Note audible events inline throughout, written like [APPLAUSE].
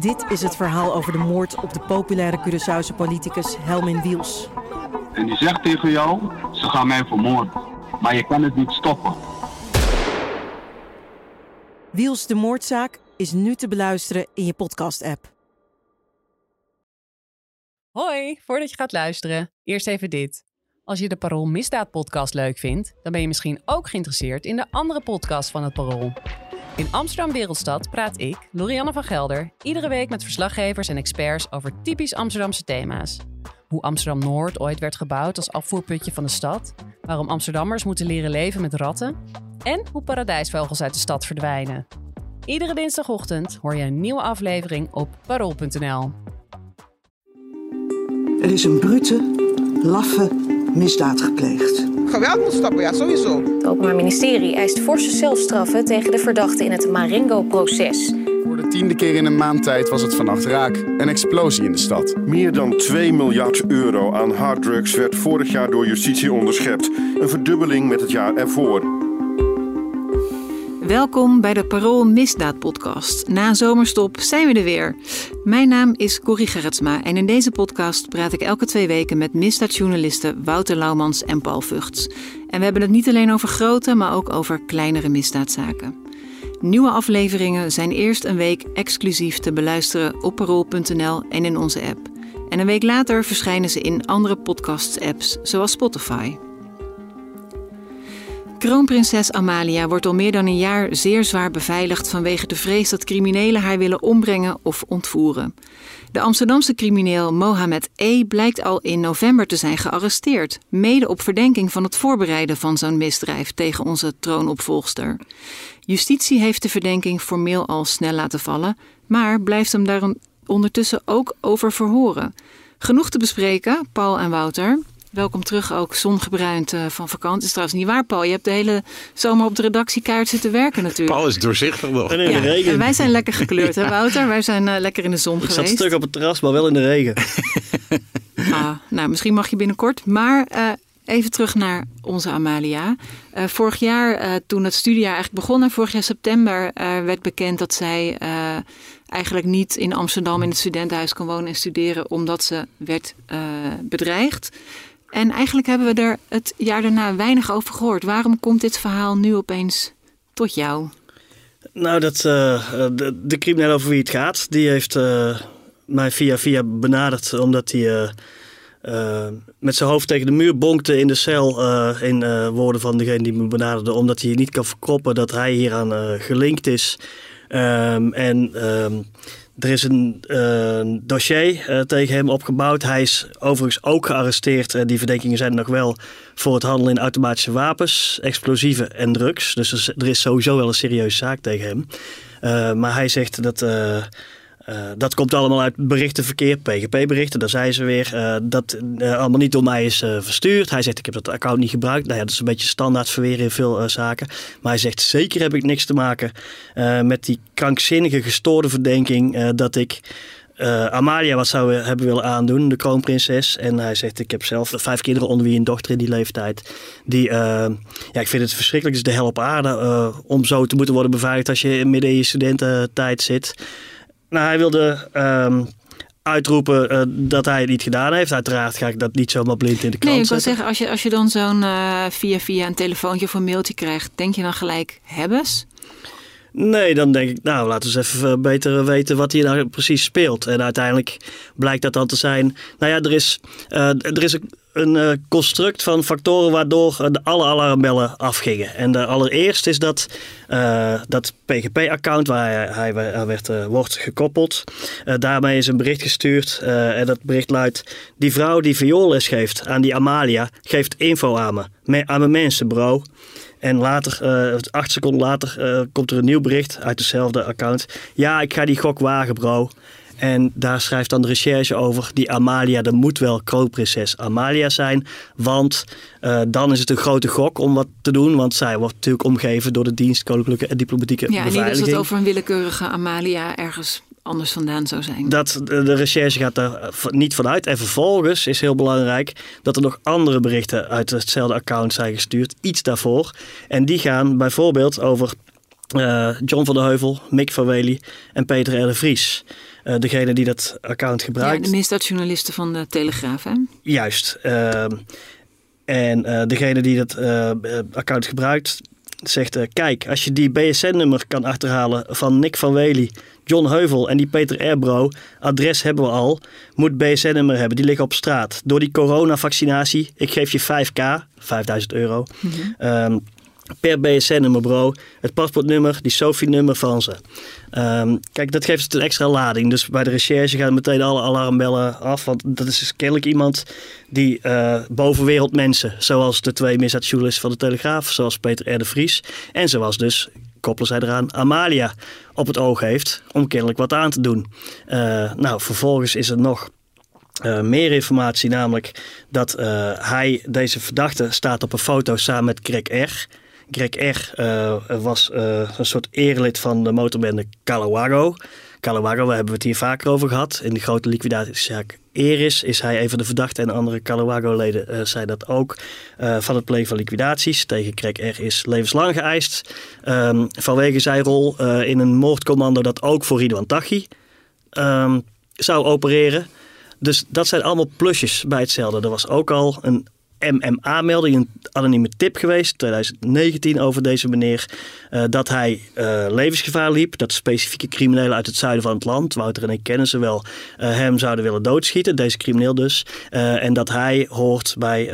Dit is het verhaal over de moord op de populaire Curaçaose politicus Helmin Wiels. En die zegt tegen jou, ze gaan mij vermoorden. Maar je kan het niet stoppen. Wiels de moordzaak is nu te beluisteren in je podcast-app. Hoi, voordat je gaat luisteren, eerst even dit. Als je de Parool Misdaad podcast leuk vindt, dan ben je misschien ook geïnteresseerd in de andere podcast van het Parool. In Amsterdam Wereldstad praat ik, Lorianne van Gelder, iedere week met verslaggevers en experts over typisch Amsterdamse thema's. Hoe Amsterdam-Noord ooit werd gebouwd als afvoerputje van de stad, waarom Amsterdammers moeten leren leven met ratten en hoe paradijsvogels uit de stad verdwijnen. Iedere dinsdagochtend hoor je een nieuwe aflevering op parool.nl. Er is een brute, laffe misdaad gepleegd. Geweld moet stoppen, ja, sowieso. Het Openbaar Ministerie eist forse celstraffen tegen de verdachten in het Marengo-proces. Voor de tiende keer in een maand tijd was het vannacht raak. Een explosie in de stad. Meer dan 2 miljard euro aan harddrugs werd vorig jaar door justitie onderschept. Een verdubbeling met het jaar ervoor. Welkom bij de Parool Misdaad Podcast. Na zomerstop zijn we er weer. Mijn naam is Corrie Gerritsma en in deze podcast praat ik elke twee weken met misdaadjournalisten Wouter Laumans en Paul Vugts. En we hebben het niet alleen over grote, maar ook over kleinere misdaadzaken. Nieuwe afleveringen zijn eerst een week exclusief te beluisteren op parool.nl en in onze app. En een week later verschijnen ze in andere podcast-apps, zoals Spotify. Kroonprinses Amalia wordt al meer dan een jaar zeer zwaar beveiligd vanwege de vrees dat criminelen haar willen ombrengen of ontvoeren. De Amsterdamse crimineel Mohamed E. blijkt al in november te zijn gearresteerd, mede op verdenking van het voorbereiden van zo'n misdrijf tegen onze troonopvolgster. Justitie heeft de verdenking formeel al snel laten vallen, maar blijft hem daar ondertussen ook over verhoren. Genoeg te bespreken, Paul en Wouter. Welkom terug ook, zongebruind uh, van vakantie. Het is trouwens niet waar, Paul. Je hebt de hele zomer op de redactiekaart zitten werken natuurlijk. Paul is doorzichtig nog. En in de regen. En wij zijn lekker gekleurd, hè Wouter? Wij zijn uh, lekker in de zon Ik geweest. zat een stuk op het terras, maar wel in de regen. [LAUGHS] ah, nou, misschien mag je binnenkort. Maar uh, even terug naar onze Amalia. vorig jaar, toen het studiejaar eigenlijk begon, vorig jaar september, werd bekend dat zij eigenlijk niet in Amsterdam in het studentenhuis kon wonen en studeren, omdat ze werd bedreigd. En eigenlijk hebben we er het jaar daarna weinig over gehoord. Waarom komt dit verhaal nu opeens tot jou? Nou, dat, uh, de, de crimineel over wie het gaat, die heeft uh, mij via via benaderd omdat hij met zijn hoofd tegen de muur bonkte in de cel. in woorden van degene die me benaderde, omdat hij niet kan verkroppen dat hij hieraan gelinkt is. Um, en um, er is een uh, dossier uh, tegen hem opgebouwd. Hij is overigens ook gearresteerd. Uh, die verdenkingen zijn er nog wel voor het handelen in automatische wapens, explosieven en drugs. Dus er is sowieso wel een serieuze zaak tegen hem. maar hij zegt dat. Uh, dat komt allemaal uit berichtenverkeer, PGP-berichten. Daar zei ze weer uh, dat uh, allemaal niet door mij is verstuurd. Hij zegt, ik heb dat account niet gebruikt. Nou ja, dat is een beetje standaard verweer in veel zaken. Maar hij zegt, zeker heb ik niks te maken met die krankzinnige, gestoorde verdenking dat ik... Amalia wat zou hebben willen aandoen, de kroonprinses. En hij zegt, ik heb zelf vijf kinderen onder wie een dochter in die leeftijd. Die, ja, ik vind het verschrikkelijk. Het is de hel op aarde om zo te moeten worden beveiligd als je midden in je studententijd zit. Nou, hij wilde um, uitroepen uh, dat hij het niet gedaan heeft. Uiteraard ga ik dat niet zomaar blind in de krant Nee, ik wil zeggen, als je, als je dan zo'n uh, via via een telefoontje of een mailtje krijgt, denk je dan gelijk, hebbes? Nee, dan denk ik, nou, laten we eens even beter weten wat hier nou precies speelt. En uiteindelijk blijkt dat dan te zijn, nou ja, er is, uh, er is een, uh, construct van factoren waardoor de alle alarmbellen afgingen. En de allereerst is dat dat PGP-account waar hij, hij werd, wordt gekoppeld. daarmee is een bericht gestuurd en dat bericht luidt... Die vrouw die vioolles geeft aan die Amalia geeft info aan me. Me aan mijn mensen, bro. En later, uh, acht seconden later, uh, komt er een nieuw bericht uit dezelfde account. Ja, ik ga die gok wagen, bro. En daar schrijft dan de recherche over. Die Amalia, dat moet wel kroonprinses Amalia zijn. Want uh, dan is het een grote gok om wat te doen. Want zij wordt natuurlijk omgeven door de dienst Koninklijke en Diplomatieke ja, Beveiliging. Ja, niet dat het over een willekeurige Amalia ergens anders vandaan zou zijn. Dat, de, de recherche gaat daar niet vanuit. En vervolgens is heel belangrijk dat er nog andere berichten uit hetzelfde account zijn gestuurd. Iets daarvoor. En die gaan bijvoorbeeld over uh, John van der Heuvel, Mick van Wely en Peter R. de Vries. Uh, degene die dat account gebruikt. Ja, de misdaadjournalisten van de Telegraaf, hè? Juist. Uh, en degene die dat account gebruikt, zegt: Kijk, als je die BSN-nummer kan achterhalen van Nick van Wely, John Heuvel en die Peter Erbro, adres hebben we al, moet BSN-nummer hebben. Die liggen op straat. Door die coronavaccinatie, ik geef je 5k, 5000 euro. -hmm. um, per BSN-nummer, bro. Het paspoortnummer, die Sophie-nummer van ze. Um, kijk, dat geeft het een extra lading. Dus bij de recherche gaan meteen alle alarmbellen af. Want dat is dus kennelijk iemand die uh, bovenwereld mensen, zoals de twee misdaadjournalisten van de Telegraaf, zoals Peter R. de Vries, en zoals dus, koppelen zij eraan, Amalia op het oog heeft om kennelijk wat aan te doen. Uh, nou, vervolgens is er nog uh, meer informatie, namelijk dat uh, hij, deze verdachte, staat op een foto samen met Greg R. Greg R. Was een soort erelid van de motorbende Calawago. Calawago, daar hebben we het hier vaker over gehad. In de grote liquidatiezaak Eris is hij een van de verdachten en andere Calawago-leden uh, zei dat ook. Uh, van het plegen van liquidaties tegen Greg R. is levenslang geëist. Um, vanwege zijn rol uh, in een moordcommando dat ook voor Ridwan Taghi um, zou opereren. Dus dat zijn allemaal plusjes bij hetzelfde. Er was ook al een MMA-melding, een anonieme tip geweest, 2019, over deze meneer. Uh, dat hij uh, levensgevaar liep. Dat specifieke criminelen uit het zuiden van het land, Wouter en ik kennen ze wel, uh, hem zouden willen doodschieten. Deze crimineel dus. en dat hij hoort bij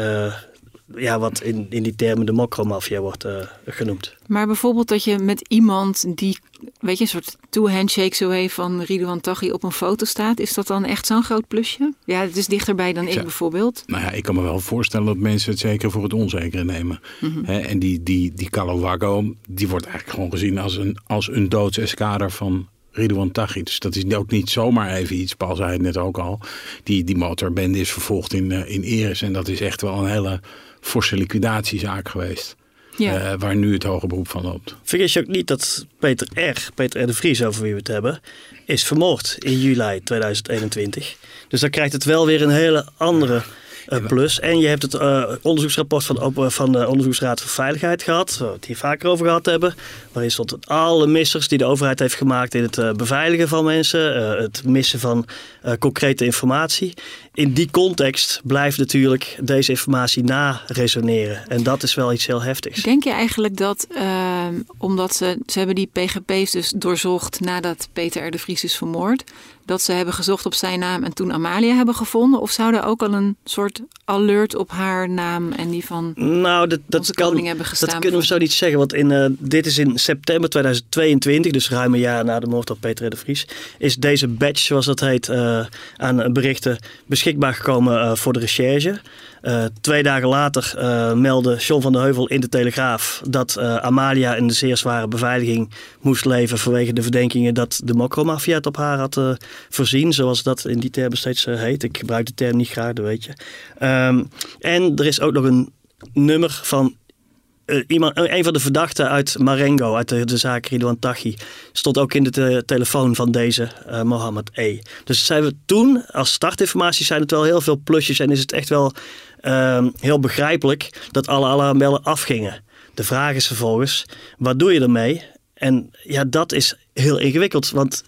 ja, wat in, in die termen de mokromafia wordt uh, genoemd. Maar bijvoorbeeld dat je met iemand die, weet je, een soort two-handshake zo heeft van Ridwan Taghi op een foto staat, is dat dan echt zo'n groot plusje? Ja, het is dichterbij dan ik, ik bijvoorbeeld. Nou ja, ik kan me wel voorstellen dat mensen het zeker voor het onzekere nemen. Mm -hmm. He, en die, die, die Calawago, die wordt eigenlijk gewoon gezien als een, als een doodseskader van Ridwan Taghi. Dus dat is ook niet zomaar even iets. Paul zei het net ook al. Die, die motorbende is vervolgd in, uh, in Eres. En dat is echt wel een hele forse liquidatiezaak geweest. Ja. Uh, waar nu het hoge beroep van loopt. Vergeet je ook niet dat Peter R., Peter R. de Vries, over wie we het hebben, is vermoord in juli 2021. Dus dan krijgt het wel weer een hele andere uh, plus. En je hebt het uh, onderzoeksrapport van, van de Onderzoeksraad voor Veiligheid gehad, waar we het hier vaker over gehad hebben. Waarin stond alle missers die de overheid heeft gemaakt in het beveiligen van mensen, het missen van concrete informatie. In die context blijft natuurlijk deze informatie na-resoneren. En dat is wel iets heel heftigs. Denk je eigenlijk dat, omdat ze, ze hebben die PGP's dus doorzocht nadat Peter R. de Vries is vermoord, dat ze hebben gezocht op zijn naam en toen Amalia hebben gevonden? Of zou er ook al een soort alert op haar naam en die van nou, dat, dat kan, hebben gestaan? Dat kunnen we zo niet zeggen, want in, uh, dit is in september 2022, dus ruim een jaar na de moord op Peter de Vries, is deze badge, zoals dat heet, uh, aan berichten beschikbaar gekomen uh, voor de recherche. Uh, twee dagen later uh, meldde John van der Heuvel in de Telegraaf dat uh, Amalia in de zeer zware beveiliging moest leven vanwege de verdenkingen dat de mokromafia het op haar had voorzien, zoals dat in die termen steeds heet. Ik gebruik de term niet graag, dat weet je. Um, en er is ook nog een nummer van iemand, een van de verdachten uit Marengo, uit de, de zaak Ridwan Taghi, stond ook in de te telefoon van deze Mohammed E. Dus zijn we toen, als startinformatie, zijn het wel heel veel plusjes en is het echt wel uh, heel begrijpelijk dat alle alarmbellen afgingen. De vraag is vervolgens, wat doe je ermee? En ja, dat is heel ingewikkeld, want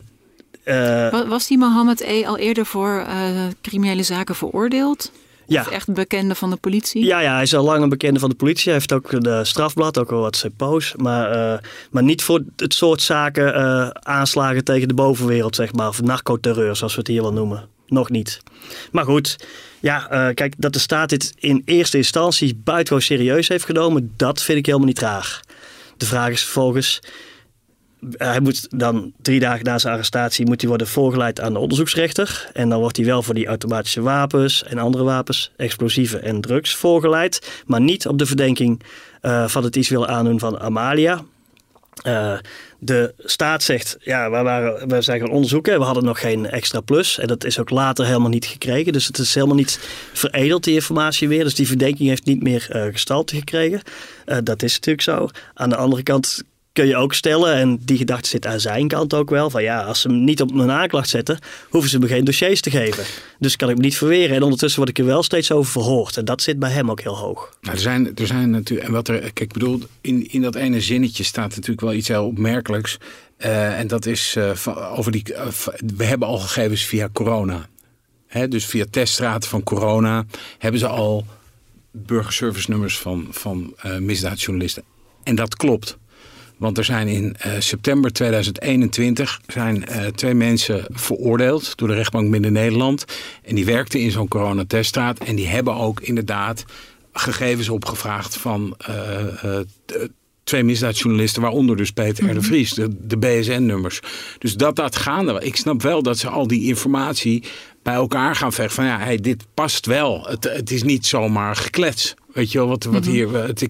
uh, was die Mohammed E. al eerder voor uh, criminele zaken veroordeeld? Ja. Of echt bekende van de politie? Ja, ja, hij is al lang een bekende van de politie. Hij heeft ook een strafblad, ook wel wat sepo's. Maar, uh, maar niet voor het soort zaken aanslagen tegen de bovenwereld, zeg maar. Of narcoterreur, zoals we het hier wel noemen. Nog niet. Maar goed, ja, kijk, dat de staat dit in eerste instantie buitengewoon serieus heeft genomen, dat vind ik helemaal niet raar. De vraag is vervolgens, hij moet dan drie dagen na zijn arrestatie moet hij worden voorgeleid aan de onderzoeksrechter. En dan wordt hij wel voor die automatische wapens en andere wapens, explosieven en drugs voorgeleid. Maar niet op de verdenking uh, van het iets willen aandoen van Amalia. Uh, de staat zegt, ja, we, waren, we zijn gaan onderzoeken. We hadden nog geen extra plus. En dat is ook later helemaal niet gekregen. Dus het is helemaal niet veredeld, die informatie weer. Dus die verdenking heeft niet meer uh, gestalte gekregen. Uh, dat is natuurlijk zo. Aan de andere kant kun je ook stellen, en die gedachte zit aan zijn kant ook wel, van ja, als ze hem niet op mijn aanklacht zetten, hoeven ze me geen dossiers te geven. Dus kan ik me niet verweren. En ondertussen word ik er wel steeds over verhoord. En dat zit bij hem ook heel hoog. Nou, er zijn, er zijn natuurlijk, en wat er, kijk, ik bedoel, in, in dat ene zinnetje staat natuurlijk wel iets heel opmerkelijks. Uh, en dat is van, over die, uh, we hebben al gegevens via corona. Hè, dus via teststraten van corona hebben ze al burgerservice nummers van, van misdaadjournalisten. En dat klopt. Want er zijn in uh, september 2021 zijn, uh, twee mensen veroordeeld door de rechtbank Midden-Nederland. En die werkten in zo'n coronateststraat. En die hebben ook inderdaad gegevens opgevraagd van uh, twee misdaadjournalisten, waaronder dus Peter R. de Vries, de, de BSN-nummers. Dus dat dat gaande. Ik snap wel dat ze al die informatie bij elkaar gaan vechten. Van ja, hey, dit past wel. Het, het is niet zomaar geklets. Weet je wel, wat, wat hier. Het,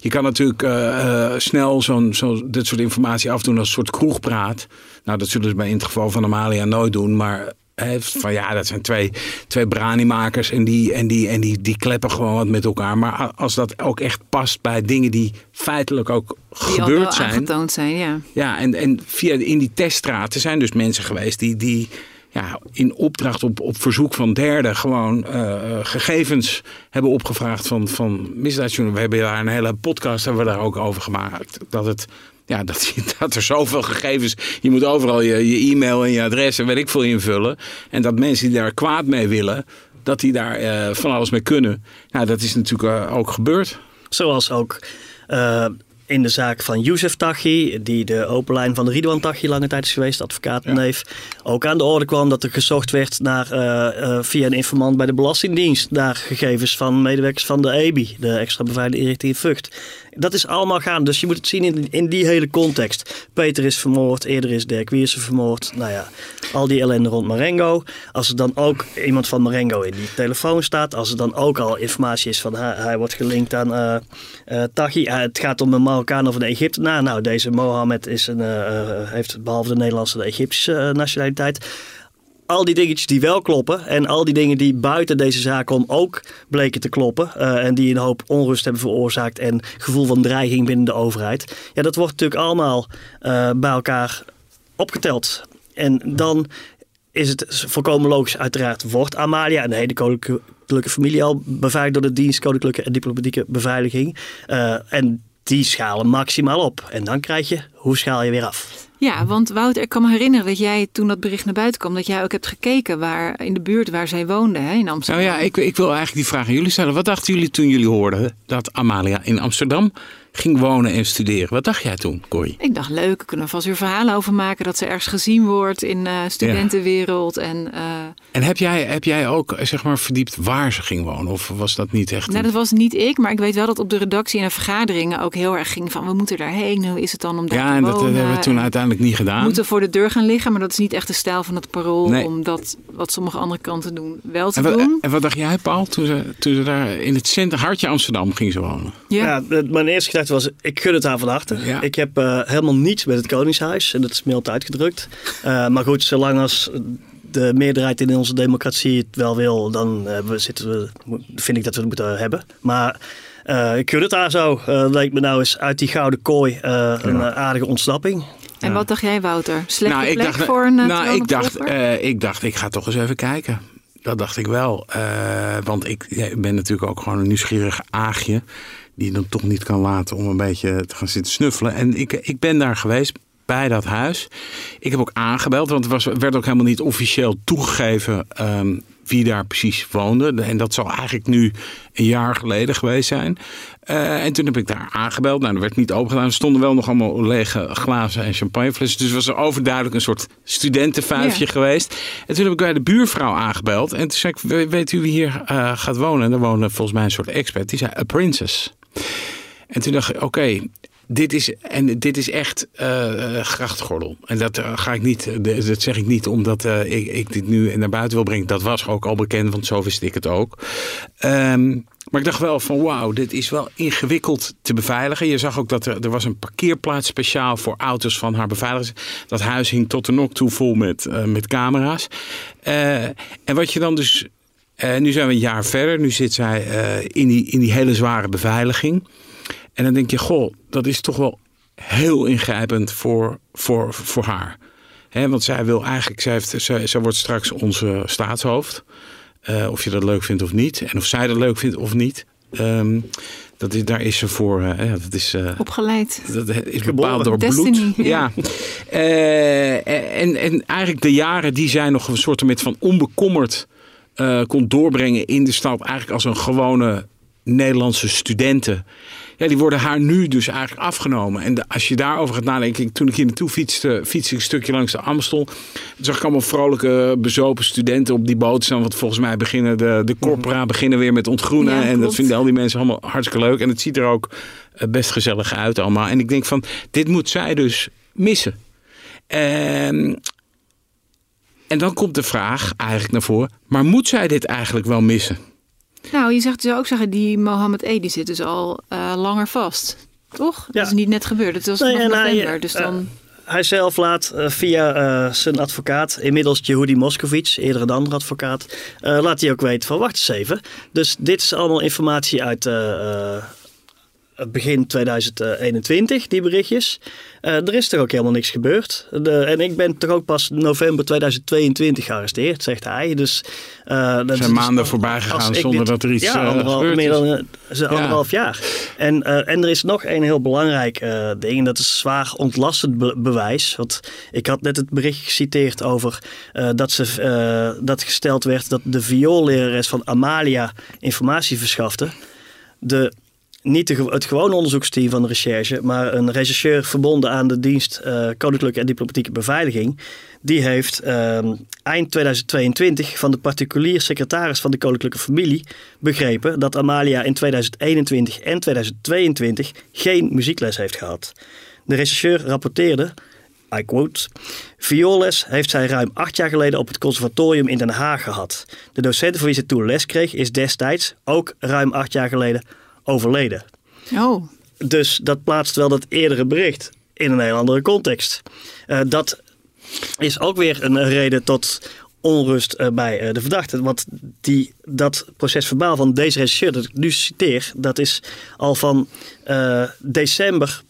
je kan natuurlijk uh, uh, snel zo'n zo, dit soort informatie afdoen als een soort kroegpraat. Nou, dat zullen ze bij in het geval van Amalia nooit doen. Maar van ja, dat zijn twee, twee branimakers en, die, en, die, en die, die kleppen gewoon wat met elkaar. Maar als dat ook echt past bij dingen die feitelijk ook die gebeurd zijn. zijn, ja. Ja, en, en via in die teststraten zijn dus mensen geweest die, die ja, in opdracht op, op verzoek van derden gewoon uh, gegevens hebben opgevraagd van, van misdaadjournalisten. We hebben daar een hele podcast hebben we daar ook over gemaakt. Dat het ja, dat, [LAUGHS] dat er zoveel gegevens. Je moet overal je, je e-mail en je adres en weet ik veel invullen. En dat mensen die daar kwaad mee willen, dat die daar uh, van alles mee kunnen. Nou, dat is natuurlijk ook gebeurd. Zoals ook in de zaak van Youssef Taghi, die de open lijn van de Ridwan Taghi lange tijd is geweest, advocatenneef, ja. ook aan de orde kwam dat er gezocht werd naar, uh, uh, via een informant bij de Belastingdienst naar gegevens van medewerkers van de EBI, de extra beveiligde inrichting Vught. Dat is allemaal gaan. Dus je moet het zien in, in die hele context. Peter is vermoord, eerder is Dirk Wiersen vermoord. Nou ja, al die ellende rond Marengo. Als er dan ook iemand van Marengo in die telefoon staat. Als er dan ook al informatie is van hij, wordt gelinkt aan uh, Taghi. Uh, het gaat om een Marokkaan of een Egyptenaar. Nou, deze Mohammed is een, heeft behalve de Nederlandse de Egyptische nationaliteit al die dingetjes die wel kloppen en al die dingen die buiten deze zaak om ook bleken te kloppen uh, en die een hoop onrust hebben veroorzaakt en gevoel van dreiging binnen de overheid. Ja, dat wordt natuurlijk allemaal uh, bij elkaar opgeteld. En dan is het volkomen logisch, uiteraard wordt Amalia en de hele koninklijke familie al beveiligd door de dienst Koninklijke en Diplomatieke Beveiliging. Uh, en die schalen maximaal op. En dan krijg je, hoe schaal je weer af? Ja, want Wouter, ik kan me herinneren dat jij toen dat bericht naar buiten kwam, dat jij ook hebt gekeken waar in de buurt waar zij woonde, hè, in Amsterdam. Nou ja, ik, ik wil eigenlijk die vraag aan jullie stellen. Wat dachten jullie toen jullie hoorden dat Amalia in Amsterdam ging wonen en studeren? Wat dacht jij toen, Corrie? Ik dacht, leuk, we kunnen vast weer verhalen over maken dat ze ergens gezien wordt in uh, studentenwereld. Ja. En, uh... en heb jij, heb jij ook zeg maar verdiept waar ze ging wonen? Of was dat niet echt? Nou, dat was niet ik, maar ik weet wel dat op de redactie en de vergaderingen ook heel erg ging van we moeten daarheen. Hoe is het dan om daar ja, te en wonen? dat hebben we toen uiteindelijk niet gedaan. We moeten voor de deur gaan liggen, maar dat is niet echt de stijl van het parool nee. om dat wat sommige andere kanten doen wel te en wat, doen. En wat dacht jij, Paul, toen ze, toen ze daar in het centrum, hartje Amsterdam ging ze wonen? Ja, ja mijn eerste gedachte was, ik gun het haar van harte. Ja. Ik heb uh, helemaal niets met het Koningshuis en dat is mild uitgedrukt. Uh, maar goed, zolang als de meerderheid in onze democratie het wel wil, dan uh, we zitten we, vind ik dat we het moeten hebben. Maar uh, ik gun het haar zo. Uh, leek me nou eens uit die gouden kooi uh, ja. een aardige ontsnapping. En wat dacht jij, Wouter? Slechte nou, plek ik dacht, voor een Nou, ik dacht, ik dacht, ik ga toch eens even kijken. Dat dacht ik wel. want ik ja, ben natuurlijk ook gewoon een nieuwsgierig aagje. Die dan toch niet kan laten om een beetje te gaan zitten snuffelen. En ik, ik ben daar geweest bij dat huis. Ik heb ook aangebeld, want het was, werd ook helemaal niet officieel toegegeven um, wie daar precies woonde. En dat zal eigenlijk nu een jaar geleden geweest zijn. Uh, en toen heb ik daar aangebeld. Nou, er werd niet open gedaan. Er stonden wel nog allemaal lege glazen en champagneflessen. Dus was er overduidelijk een soort studentenvuifje ja. geweest. En toen heb ik bij de buurvrouw aangebeld. En toen zei ik, weet u wie hier uh, gaat wonen? En daar woonde volgens mij een soort expert. Die zei, a princess. En toen dacht ik, oké, dit is, en dit is echt uh, grachtgordel. En dat uh, ga ik niet, dat zeg ik niet omdat ik, ik, dit nu naar buiten wil brengen. Dat was ook al bekend, want zo wist ik het ook. Um, maar ik dacht wel van wauw, dit is wel ingewikkeld te beveiligen. Je zag ook dat er, er was een parkeerplaats speciaal voor auto's van haar beveiligers. Dat huis hing tot de nok toe vol met, met camera's. en wat je dan dus, nu zijn we een jaar verder. Nu zit zij in, die, in die hele zware beveiliging. En dan denk je, goh, dat is toch wel heel ingrijpend voor, voor, voor haar. Hè, want zij wil eigenlijk, zij, heeft, zij, zij wordt straks onze staatshoofd. Eh, of je dat leuk vindt of niet. En of zij dat leuk vindt of niet. Ehm, dat is, daar is ze voor. eh, ja, dat is, eh, Opgeleid. dat is bepaald door Destiny, bloed. ja. Ja. Eh, en, en eigenlijk de jaren die zij nog een soort van onbekommerd eh, kon doorbrengen in de stad. Eigenlijk als een gewone Nederlandse studenten. Ja, die worden haar nu dus eigenlijk afgenomen. En de- als je daarover gaat nadenken. Toen ik hier naartoe fietste, fietste ik een stukje langs de Amstel. Zag ik allemaal vrolijke, bezopen studenten op die boot staan. Want volgens mij beginnen de, de corpora beginnen weer met ontgroenen. Ja, en dat vinden al die mensen allemaal hartstikke leuk. En het ziet er ook eh, best gezellig uit allemaal. En ik denk van, dit moet zij dus missen. Ehm, en dan komt de vraag eigenlijk naar voren. Maar moet zij dit eigenlijk wel missen? Nou, je zegt, zou ook zeggen, die Mohammed E. die zit dus al eh, langer vast. Toch? Dat is niet net gebeurd. Het was Nee, nog en hij, november. eh, dus dan... Hij zelf laat eh, via eh, zijn advocaat, inmiddels Yehudi Moskovits, eerder een andere advocaat, eh, laat hij ook weten van wacht eens even. Dus dit is allemaal informatie uit eh, eh, begin 2021, die berichtjes. Eh, er is toch ook helemaal niks gebeurd. De, en ik ben toch ook pas november 2022 gearresteerd, zegt hij. Dus, dat is zijn dus maanden voorbij gegaan zonder dat er iets, ja, eh, anderhalf, gebeurd meer dan ze- anderhalf jaar. En, en er is nog een heel belangrijk ding. En dat is zwaar ontlastend be- bewijs. Want ik had net het bericht geciteerd over dat, ze, dat gesteld werd dat de vioollerares van Amalia informatie verschafte. De, niet de, het gewone onderzoeksteam van de recherche, maar een rechercheur verbonden aan de dienst eh, Koninklijke en Diplomatieke Beveiliging. Die heeft ehm, eind 2022 van de particulier secretaris van de Koninklijke Familie begrepen dat Amalia in 2021 en 2022 geen muziekles heeft gehad. De rechercheur rapporteerde, I quote, vioolles heeft zij ruim acht jaar geleden op het conservatorium in Den Haag gehad. De docent voor wie ze toen les kreeg is destijds, ook ruim acht jaar geleden, overleden. Oh, Dus dat plaatst wel dat eerdere bericht in een heel andere context. Eh, dat is ook weer een reden tot onrust eh, bij eh, de verdachte. Want die, dat proces verbaal van deze rechercheur, dat ik nu citeer, dat is al van december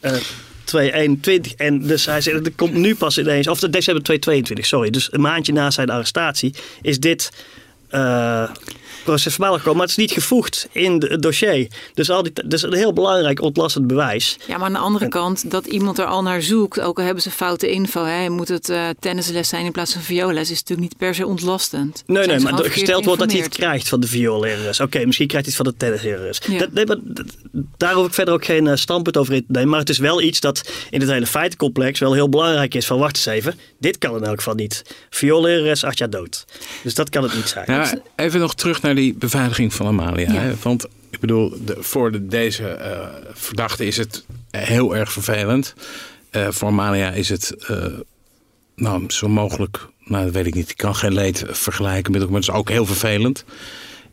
eh 2021. En dus hij zegt, dat komt nu pas ineens, of december 2022, sorry. Dus een maandje na zijn arrestatie is dit proces verbaal gekomen. Maar het is niet gevoegd in het dossier. Dus, al die, dus een heel belangrijk ontlastend bewijs. ja, maar aan de andere kant, dat iemand er al naar zoekt, ook al hebben ze foute info, hè, moet het eh, tennisles zijn in plaats van vioolles, is natuurlijk niet per se ontlastend. Nee, Zijn nee, maar gesteld wordt dat hij het krijgt van de vioollerares. Oké, misschien krijgt hij het van de tennislerares. Ja. Dat, nee, maar dat- daar hoef ik verder ook geen eh, standpunt over in te nemen. Maar het is wel iets dat in het hele feitencomplex wel heel belangrijk is. Van wacht eens even, dit kan in elk geval niet. Vioollerares, acht jaar dood. Dus dat kan het niet zijn. Even nog terug naar die beveiliging van Amalia. Ja. Hè? Want ik bedoel, de, voor de, deze eh, verdachte is het heel erg vervelend. Eh, voor Amalia is het eh, nou, zo mogelijk, nou dat weet ik niet. Ik kan geen leed vergelijken met maar het is ook heel vervelend.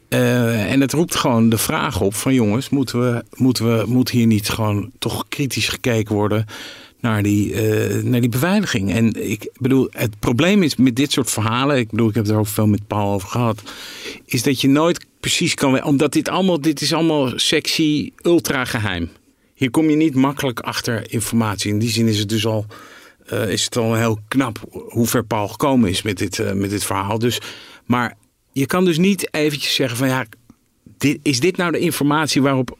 En het roept gewoon de vraag op van jongens, moeten we, moeten we, moet hier niet gewoon toch kritisch gekeken worden naar die, eh, naar die beveiliging? En ik bedoel, het probleem is met dit soort verhalen, ik bedoel, ik heb er ook veel met Paul over gehad, is dat je nooit precies kan, omdat dit allemaal, dit is allemaal sexy, ultra geheim. Hier kom je niet makkelijk achter informatie. In die zin is het dus al, eh, is het al heel knap hoe ver Paul gekomen is met dit, eh, met dit verhaal. Dus, maar je kan dus niet eventjes zeggen van ja, dit, is dit nou de informatie waarop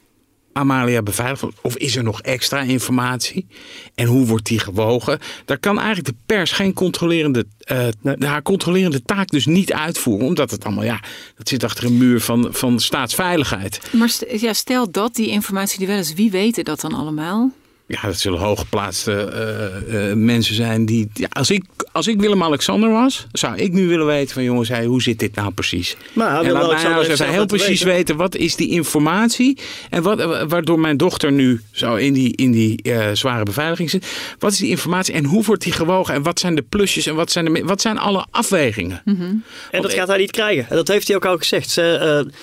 Amalia beveiligd wordt? Of is er nog extra informatie? En hoe wordt die gewogen? Daar kan eigenlijk de pers geen controlerende, eh, haar controlerende taak dus niet uitvoeren. Omdat het allemaal, ja, dat zit achter een muur van, van staatsveiligheid. Maar st- ja, stel dat die informatie die wel is, wie weten dat dan allemaal? Ja, dat zullen hooggeplaatste eh, eh, mensen zijn die. Ja, als, ik, als ik Willem-Alexander was, zou ik nu willen weten van jongens, hey, hoe zit dit nou precies? Maar en laat mij nou even heel precies weten. weten. wat is die informatie en wat, waardoor mijn dochter nu zo in die, in die eh, zware beveiliging zit. Wat is die informatie en hoe wordt die gewogen en wat zijn de plusjes en wat zijn, de, wat zijn alle afwegingen? En dat gaat hij niet krijgen. En dat heeft hij ook al gezegd. Ze, eh,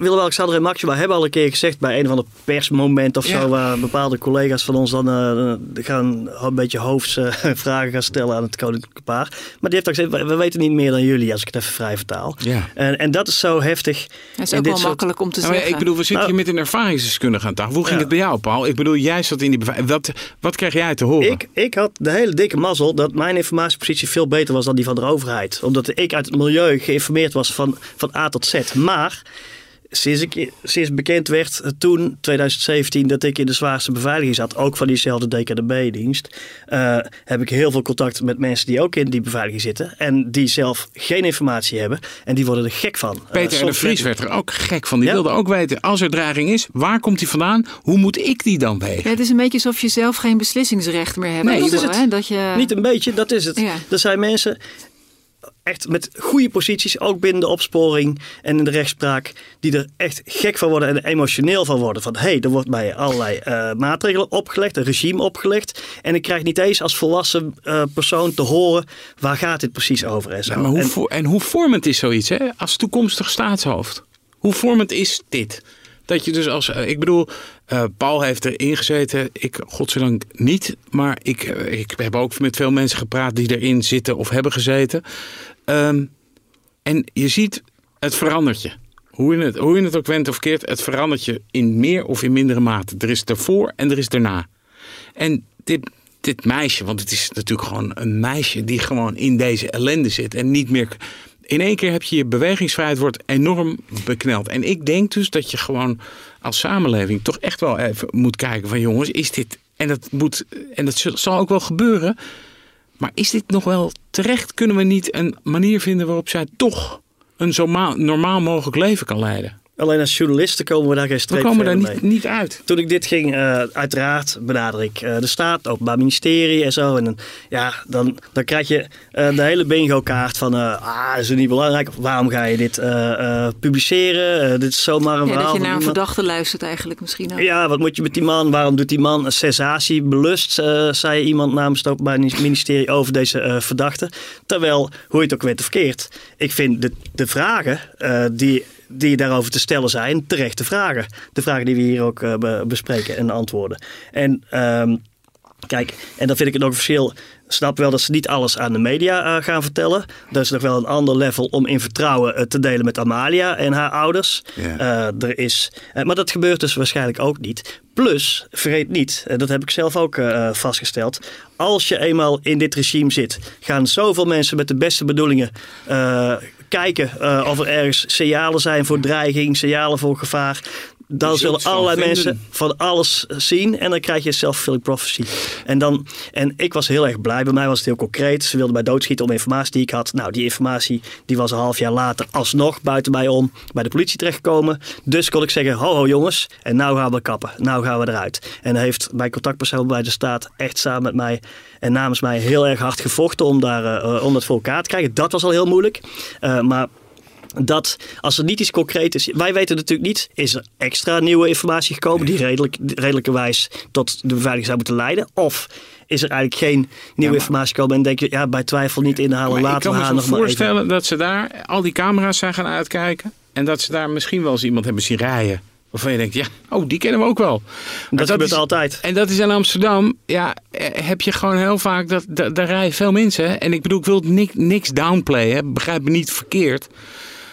Willem-Alexander en Maxima hebben al een keer gezegd bij een van de persmoment of Ja. zo, waar bepaalde collega's van ons dan eh, gaan een beetje hoofdsvragen [LAUGHS] gaan stellen aan het koninklijke paar. Maar die heeft ook gezegd, we, we weten niet meer dan jullie, als ik het even vrij vertaal. Ja. En, en dat is zo heftig. Dat is ook dit wel soort- makkelijk om te Ja, maar zeggen. ik bedoel, we zitten Nou- hier met een ervaringsdeskundige aan tafel. Hoe ging Ja. het bij jou, Paul? Ik bedoel, jij zat in die. Wat, wat kreeg jij te horen? Ik, ik had de hele dikke mazzel dat mijn informatiepositie veel beter was dan die van de overheid. Omdat ik uit het milieu geïnformeerd was van, van A tot Z. Maar sinds, ik, sinds bekend werd eh, toen, 2017, dat ik in de zwaarste beveiliging zat, ook van diezelfde DKDB-dienst, eh, heb ik heel veel contact met mensen die ook in die beveiliging zitten. En die zelf geen informatie hebben. En die worden er gek van. Eh, Peter en de Vries werd er ook gek van. Die Ja. wilde ook weten, als er dreiging is, waar komt die vandaan? Hoe moet ik die dan wegen? Ja, het is een beetje alsof je zelf geen beslissingsrecht meer hebt. Nee, dat is zo, het. hè? Dat je... Niet een beetje, dat is het. Ja. Er zijn mensen echt met goede posities, ook binnen de opsporing en in de rechtspraak, die er echt gek van worden en emotioneel van worden. Van hé, hey, er wordt mij allerlei eh, maatregelen opgelegd, een regime opgelegd. En ik krijg niet eens als volwassen eh, persoon te horen waar gaat dit precies over en zo. Ja, maar hoe En- en hoe vormend is zoiets, hè? Als toekomstig staatshoofd? Hoe vormend is dit? Dat je dus als, eh, ik bedoel, eh, Paul heeft erin gezeten, ik godzijdank niet, maar ik, eh, ik heb ook met veel mensen gepraat die erin zitten of hebben gezeten. Ehm, en je ziet, het verandert je. Hoe je, het, hoe je het ook went of keert, het verandert je in meer of in mindere mate. Er is ervoor en er is daarna. En dit, dit meisje, want het is natuurlijk gewoon een meisje die gewoon in deze ellende zit en niet meer. In één keer heb je je bewegingsvrijheid wordt enorm bekneld. En ik denk dus dat je gewoon als samenleving toch echt wel even moet kijken van jongens, is dit en dat moet en dat zal ook wel gebeuren. Maar is dit nog wel terecht? Kunnen we niet een manier vinden waarop zij toch een zo ma- normaal mogelijk leven kan leiden? Alleen als journalisten komen we daar geen We streep komen daar niet, niet uit. Toen ik dit ging, eh, uiteraard benader ik eh, de staat, het openbaar ministerie en zo. En dan, ja, dan, dan krijg je eh, de hele bingo kaart van, eh, ah, is het niet belangrijk? Of waarom ga je dit eh, eh, publiceren? Dit is zomaar een Ja, verhaal dat je naar een verdachte luistert eigenlijk misschien ook. Ja, wat moet je met die man? Waarom doet die man een sensatie belust? eh, zei iemand namens het Openbaar Ministerie over deze eh, verdachte. Terwijl, hoe je het ook weet of keert, ik vind de, de vragen eh, die, die daarover te stellen zijn, terechte vragen. De vragen die we hier ook eh, be- bespreken en antwoorden. En ehm, kijk, en dan vind ik het ook een verschil. Snap wel dat ze niet alles aan de media eh, gaan vertellen. Dat is nog wel een ander level om in vertrouwen eh, te delen met Amalia en haar ouders. Ja. Er is, maar dat gebeurt dus waarschijnlijk ook niet. Plus, vergeet niet, dat heb ik zelf ook vastgesteld. Als je eenmaal in dit regime zit, gaan zoveel mensen met de beste bedoelingen kijken eh, of er ergens signalen zijn voor dreiging, signalen voor gevaar. Dan zullen allerlei vinden. mensen van alles zien en dan krijg je self-fulfilling prophecy. En, dan, en ik was heel erg blij. Bij mij was het heel concreet. Ze wilden mij doodschieten om informatie die ik had. Nou, die informatie die was een half jaar later alsnog buiten mij om bij de politie terechtgekomen. Dus kon ik zeggen, ho ho jongens, en nou gaan we kappen. Nou gaan we eruit. En heeft mijn contactpersoon bij de staat echt samen met mij en namens mij heel erg hard gevochten om, daar, eh, om dat voor elkaar te krijgen. Dat was al heel moeilijk. Eh, maar dat als er niet iets concreet is. Wij weten natuurlijk niet, is er extra nieuwe informatie gekomen die redelijk, redelijkerwijs tot de beveiliging zou moeten leiden? Of is er eigenlijk geen nieuwe informatie gekomen en denk je, ja, bij twijfel niet inhalen, Maar ik laten kan we me haar zo nog maar even. voorstellen dat ze daar al die camera's zijn gaan uitkijken. En dat ze daar misschien wel eens iemand hebben zien rijden. Waarvan je denkt, ja, oh, die kennen we ook wel. Maar Dat, gebeurt altijd. En dat is in Amsterdam, ja, eh, heb je gewoon heel vaak, dat, daar rijden veel mensen. En ik bedoel, ik wil niks, niks downplayen, begrijp me niet verkeerd.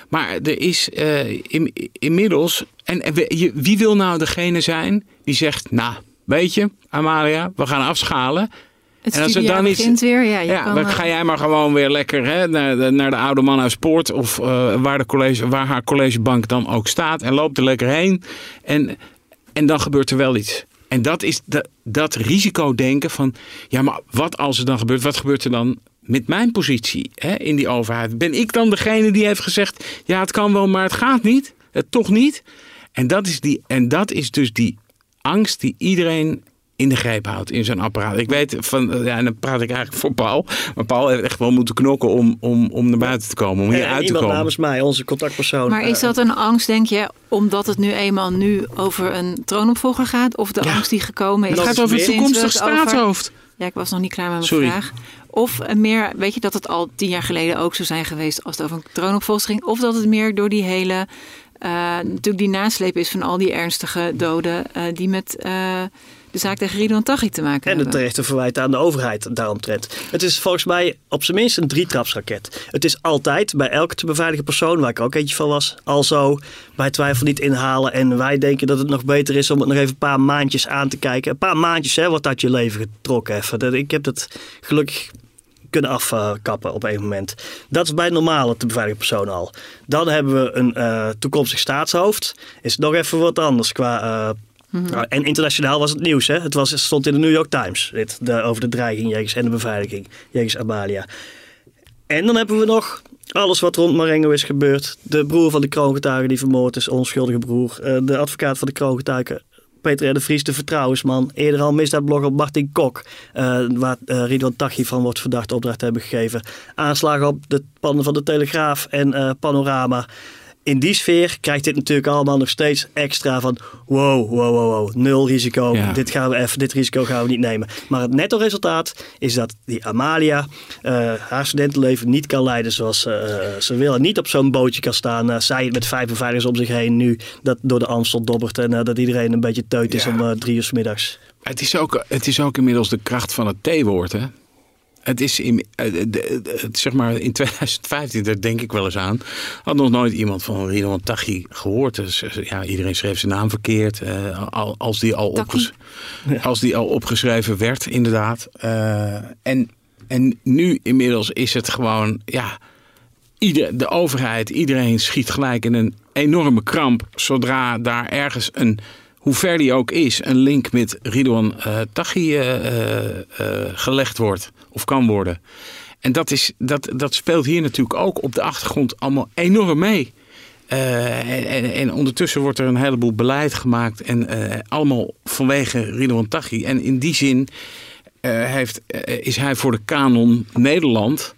Maar er is eh, in, inmiddels, en, en we- je- wie wil nou degene zijn die zegt, nou, weet je, Amalia, we gaan afschalen. Het En als er dan iets- weer. Ja, je Ja, kan, dan ga jij maar gewoon weer lekker hè, naar, de, naar de oude man uit Poort. Of eh, waar, de college, waar haar collegebank dan ook staat. En loopt er lekker heen. En, en dan gebeurt er wel iets. En dat is dat, dat risicodenken van... Ja, maar wat als er dan gebeurt? Wat gebeurt er dan met mijn positie hè, in die overheid? Ben ik dan degene die heeft gezegd... Ja, het kan wel, maar het gaat niet. Het toch niet. En dat is, die, en dat is dus die angst die iedereen in de greep houdt in zo'n apparaat. Ik weet van, ja, en dan praat ik eigenlijk voor Paul. Maar Paul heeft echt wel moeten knokken om, om, om naar buiten te komen, om hier En uit te komen. namens mij, onze contactpersoon. Maar is eh, dat een angst, denk je, omdat het nu eenmaal nu over een troonopvolger gaat? Of de Ja. angst die gekomen is? Het gaat over het toekomstig over- staatshoofd. Ja, ik was nog niet klaar met mijn Sorry. vraag. Of eh, meer, weet je, dat het al tien jaar geleden ook zou zijn geweest als het over een troonopvolger ging. Of dat het meer door die hele uh, natuurlijk die nasleep is van al die ernstige doden die met de zaak tegen Ridwan Taghi te maken en hebben. En het terechte verwijt aan de overheid daaromtrent. Het is volgens mij op zijn minst een drietrapsraket. Het is altijd bij elke te beveiligen persoon, waar ik ook eentje van was, al zo bij twijfel niet inhalen. En wij denken dat het nog beter is om het nog even een paar maandjes aan te kijken. Een paar maandjes hè, wordt uit je leven getrokken even. Ik heb dat gelukkig kunnen afkappen op een moment. Dat is bij normale te beveiligen persoon al. Dan hebben we een uh, toekomstig staatshoofd. Is nog even wat anders qua uh, Mm -hmm. en internationaal was het nieuws. Hè? Het was, stond in de New York Times dit, de, over de dreiging en de beveiliging jegens Amalia. En dan hebben we nog alles wat rond Marengo is gebeurd. De broer van de kroongetuige die vermoord is, onschuldige broer. Uh, de advocaat van de kroongetuige, Peter de Vries, de vertrouwensman. Eerder al misdaadblogger Martin Kok, uh, waar uh, Ridwan Taghi van wordt verdacht opdracht hebben gegeven. Aanslagen op de pannen van de Telegraaf en Panorama in die sfeer krijgt dit natuurlijk allemaal nog steeds extra van wow, wow, wow, wow nul risico. Ja. Dit, gaan we even, dit risico gaan we niet nemen. Maar het netto resultaat is dat die Amalia uh, haar studentenleven niet kan leiden zoals uh, ze wil. En niet op zo'n bootje kan staan. Uh, zij met vijf beveiligers om zich heen nu dat door de Amstel dobbert. En dat iedereen een beetje teut is ja. om drie uur s middags. Het is, ook, het is ook inmiddels de kracht van het T-woord hè? Het is in, zeg maar in 2015, daar denk ik wel eens aan, had nog nooit iemand van Ridwan Taghi gehoord. Dus, ja, iedereen schreef zijn naam verkeerd. Uh, als, die al opges als die al opgeschreven werd, inderdaad. Uh, en, en nu inmiddels is het gewoon, ja, ieder, de overheid, iedereen schiet gelijk in een enorme kramp zodra daar ergens een hoe ver die ook is, een link met Ridwan uh, Taghi uh, uh, gelegd wordt of kan worden. En dat, is, dat, dat speelt hier natuurlijk ook op de achtergrond allemaal enorm mee. En, en, en, ondertussen wordt er een heleboel beleid gemaakt en allemaal vanwege Ridwan Taghi. En in die zin heeft, is hij voor de kanon Nederland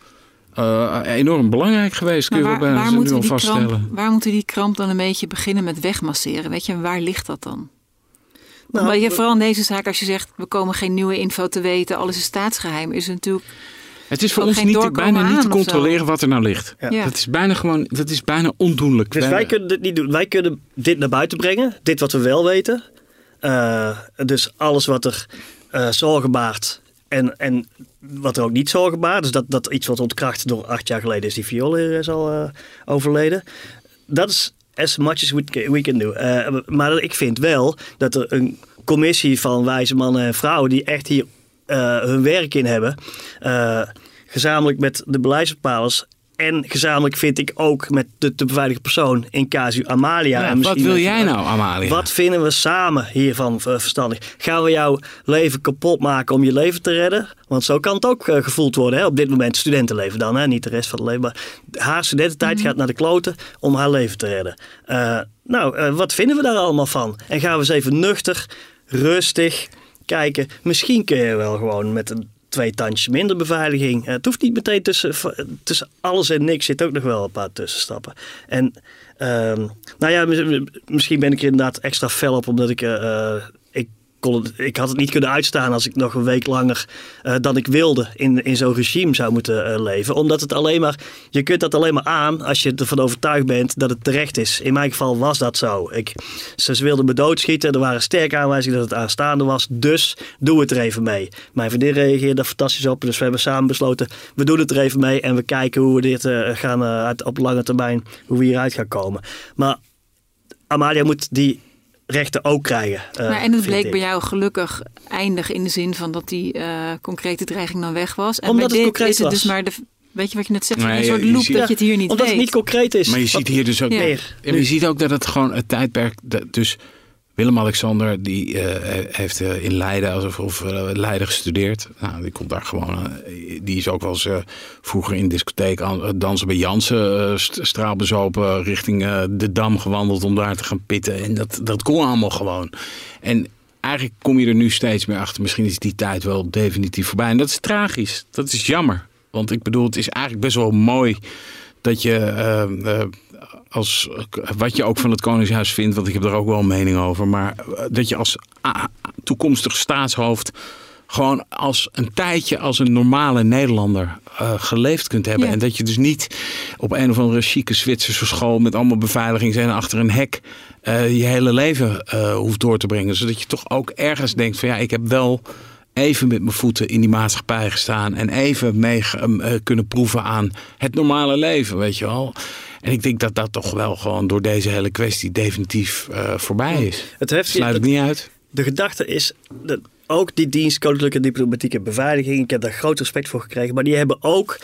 enorm belangrijk geweest. Kun je waar, wel waar, moeten nu die vaststellen. kramp, waar moeten die kramp dan een beetje beginnen met wegmasseren? Weet je, waar ligt dat dan? Nou, maar je, vooral in deze zaak, als je zegt we komen geen nieuwe info te weten, alles is staatsgeheim, is het natuurlijk. Het is voor ons niet, bijna niet te controleren wat er nou ligt. Ja. Dat is bijna gewoon, dat is bijna ondoenlijk. Dus wij kunnen dit niet doen. Wij kunnen dit naar buiten brengen, dit wat we wel weten. Uh, dus alles wat er uh, zorgen baart en, en wat er ook niet zorgen baart. Dus dat, dat iets wat ontkracht door acht jaar geleden is die viool is al uh, overleden. Dat is as much as we can do. Uh, maar ik vind wel dat er een commissie van wijze mannen en vrouwen die echt hier uh, hun werk in hebben, uh, gezamenlijk met de beleidsbepalers en gezamenlijk vind ik ook met de te beveiligen persoon in casu Amalia. Ja, en wat wil jij nou, Amalia? Wat vinden we samen hiervan verstandig? Gaan we jouw leven kapot maken om je leven te redden? Want zo kan het ook uh, gevoeld worden. Hè? Op dit moment studentenleven dan, hè? niet de rest van het leven. Maar haar studententijd mm. gaat naar de kloten om haar leven te redden. Uh, nou, uh, wat vinden we daar allemaal van? En gaan we eens even nuchter, rustig kijken. Misschien kun je wel gewoon met een twee tandjes minder beveiliging. Het hoeft niet meteen tussen, tussen alles en niks zit ook nog wel een paar tussenstappen. En um, nou ja, misschien ben ik er inderdaad extra fel op omdat ik. Ik, ik had het niet kunnen uitstaan als ik nog een week langer uh, dan ik wilde in, in zo'n regime zou moeten uh, leven. Omdat het alleen maar. Je kunt dat alleen maar aan als je ervan overtuigd bent dat het terecht is. In mijn geval was dat zo. Ik, ze wilden me doodschieten. Er waren sterke aanwijzingen dat het aanstaande was. Dus doe het er even mee. Mijn vriendin reageerde fantastisch op. Dus we hebben samen besloten. We doen het er even mee. En we kijken hoe we dit uh, gaan op lange termijn. Hoe we hieruit gaan komen. Maar Amalia moet die rechten ook krijgen. Uh, maar en het bleek bij jou gelukkig eindig in de zin van dat die uh, concrete dreiging dan weg was. En Omdat bij het dit concreet is het was. dus maar de. Weet je wat je net zegt? Nee, een soort loop ziet- dat je het hier niet Omdat weet. het niet concreet is. Maar je ziet hier dus ook. Ja. Meer. En je ziet ook dat het gewoon het tijdperk. dat- Dus Willem-Alexander, die eh, heeft eh, in Leiden of, of eh, Leiden gestudeerd. Nou, die komt daar gewoon. die is ook wel eens vroeger in de discotheek dansen bij Jansen. st- straalbezopen richting de Dam gewandeld om daar te gaan pitten. En dat, dat kon allemaal gewoon. En eigenlijk kom je er nu steeds meer achter. Misschien is die tijd wel definitief voorbij. En dat is tragisch. Dat is jammer. Want ik bedoel, het is eigenlijk best wel mooi dat je. Als, wat je ook van het Koningshuis vindt, want ik heb er ook wel een mening over. Maar eh, dat je als ah, toekomstig staatshoofd gewoon als een tijdje als een normale Nederlander uh, geleefd kunt hebben. Ja. En dat je dus niet op een of andere chique Zwitserse school met allemaal beveiliging zijn achter een hek uh, je hele leven uh, hoeft door te brengen. Zodat je toch ook ergens denkt van ja, ik heb wel even met mijn voeten in die maatschappij gestaan en even mee kunnen proeven aan het normale leven, weet je wel. En ik denk dat dat toch wel gewoon door deze hele kwestie definitief uh, voorbij is. Het heeft, Sluit ik niet uit. De gedachte is dat ook die dienst Koninklijke Diplomatieke Beveiliging, ik heb daar groot respect voor gekregen, maar die hebben ook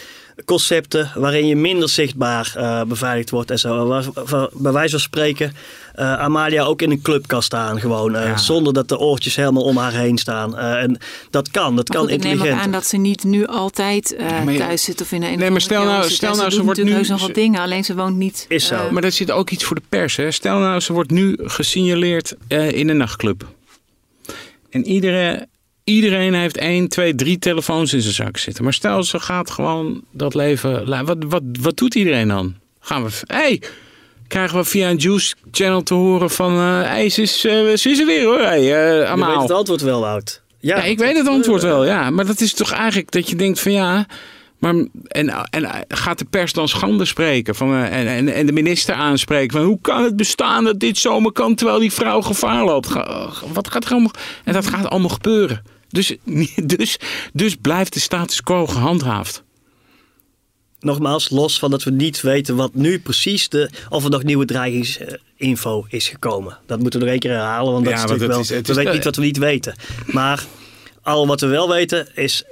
concepten waarin je minder zichtbaar uh, beveiligd wordt en zo. Waar, waar, bij wijze van spreken uh, Amalia ook in een club kan staan gewoon, uh, ja. zonder dat de oortjes helemaal om haar heen staan. en dat kan, dat maar kan goed, intelligent. Ik neem ook aan dat ze niet nu altijd ja, je, thuis zit of in een Nee, maar stel nou, stel nou ze, ze wordt nu nog wat dingen, alleen ze woont niet. Is zo. maar dat zit ook iets voor de pers. Hè? Stel nou ze wordt nu gesignaleerd in een nachtclub. En iedere, iedereen heeft één, twee, drie telefoons in zijn zak zitten. Maar stel, ze gaat gewoon dat leven. Wat, wat, wat doet iedereen dan? Gaan we. Hey, krijgen we via een Juice Channel te horen van. Uh, hey, ze is, uh, ze is er weer hoor. Hey, uh, Je weet het antwoord wel, Wout. Ja, ja ik weet het antwoord wel, ja. Maar dat is toch eigenlijk dat je denkt van ja. Maar, en, en gaat de pers dan schande spreken van, en, en, en de minister aanspreken van hoe kan het bestaan dat dit zomaar kan terwijl die vrouw gevaar loopt? Wat gaat er allemaal? En dat gaat allemaal gebeuren. Dus, [LAUGHS] dus, dus blijft de status quo gehandhaafd. Nogmaals, los van dat we niet weten wat nu precies de, of er nog nieuwe dreigingsinfo is gekomen. Dat moeten we nog één keer herhalen, want dat ja, is natuurlijk wel, is, we weten niet wat we niet weten. Maar al wat we wel weten is,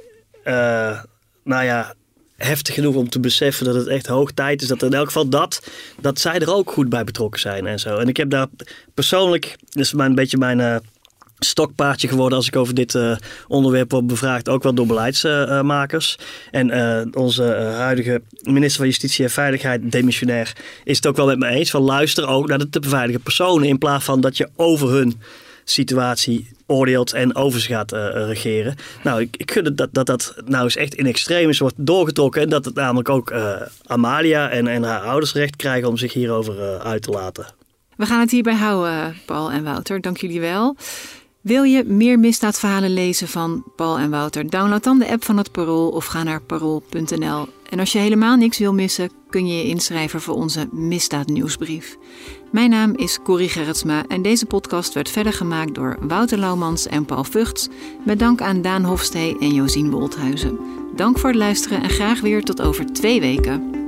uh, nou ja, heftig genoeg om te beseffen dat het echt hoog tijd is. Dat in elk geval dat, dat zij er ook goed bij betrokken zijn en zo. En ik heb daar persoonlijk, dat is een beetje mijn uh, stokpaardje geworden als ik over dit uh, onderwerp word bevraagd. Ook wel door beleidsmakers. en uh, onze huidige minister van Justitie en Veiligheid, demissionair, is het ook wel met me eens. Van luister ook naar de te beveiligen personen in plaats van dat je over hun situatie oordeelt en over ze gaat uh, regeren. Nou, ik, ik gun dat, dat dat nou eens echt in extremis wordt doorgetrokken. En dat het namelijk ook uh, Amalia en, en haar ouders recht krijgen om zich hierover uh, uit te laten. We gaan het hierbij houden, Paul en Wouter. Dank jullie wel. Wil je meer misdaadverhalen lezen van Paul en Wouter? Download dan de app van het Parool of ga naar parool.nl. En als je helemaal niks wil missen, kun je je inschrijven voor onze misdaadnieuwsbrief. Mijn naam is Corrie Gerritsma en deze podcast werd verder gemaakt door Wouter Laumans en Paul Vugts. Met dank aan Daan Hofstee en Josien Wolthuizen. Dank voor het luisteren en graag weer tot over twee weken.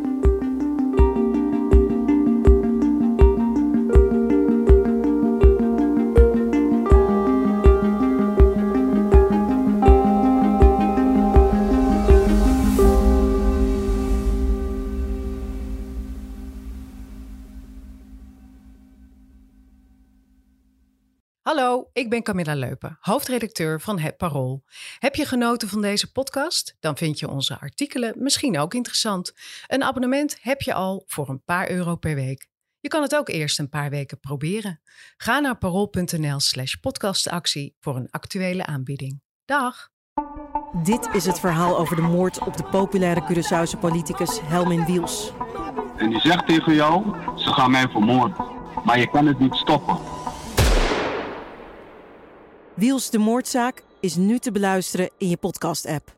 Ik ben Camilla Leupen, hoofdredacteur van Het Parool. Heb je genoten van deze podcast? Dan vind je onze artikelen misschien ook interessant. Een abonnement heb je al voor een paar euro per week. Je kan het ook eerst een paar weken proberen. Ga naar parool.nl slash podcastactie voor een actuele aanbieding. Dag! Dit is het verhaal over de moord op de populaire Curaçaose politicus Helmin Wiels. En die zegt tegen jou, ze gaan mij vermoorden. Maar je kan het niet stoppen. Wiels de moordzaak is nu te beluisteren in je podcast-app.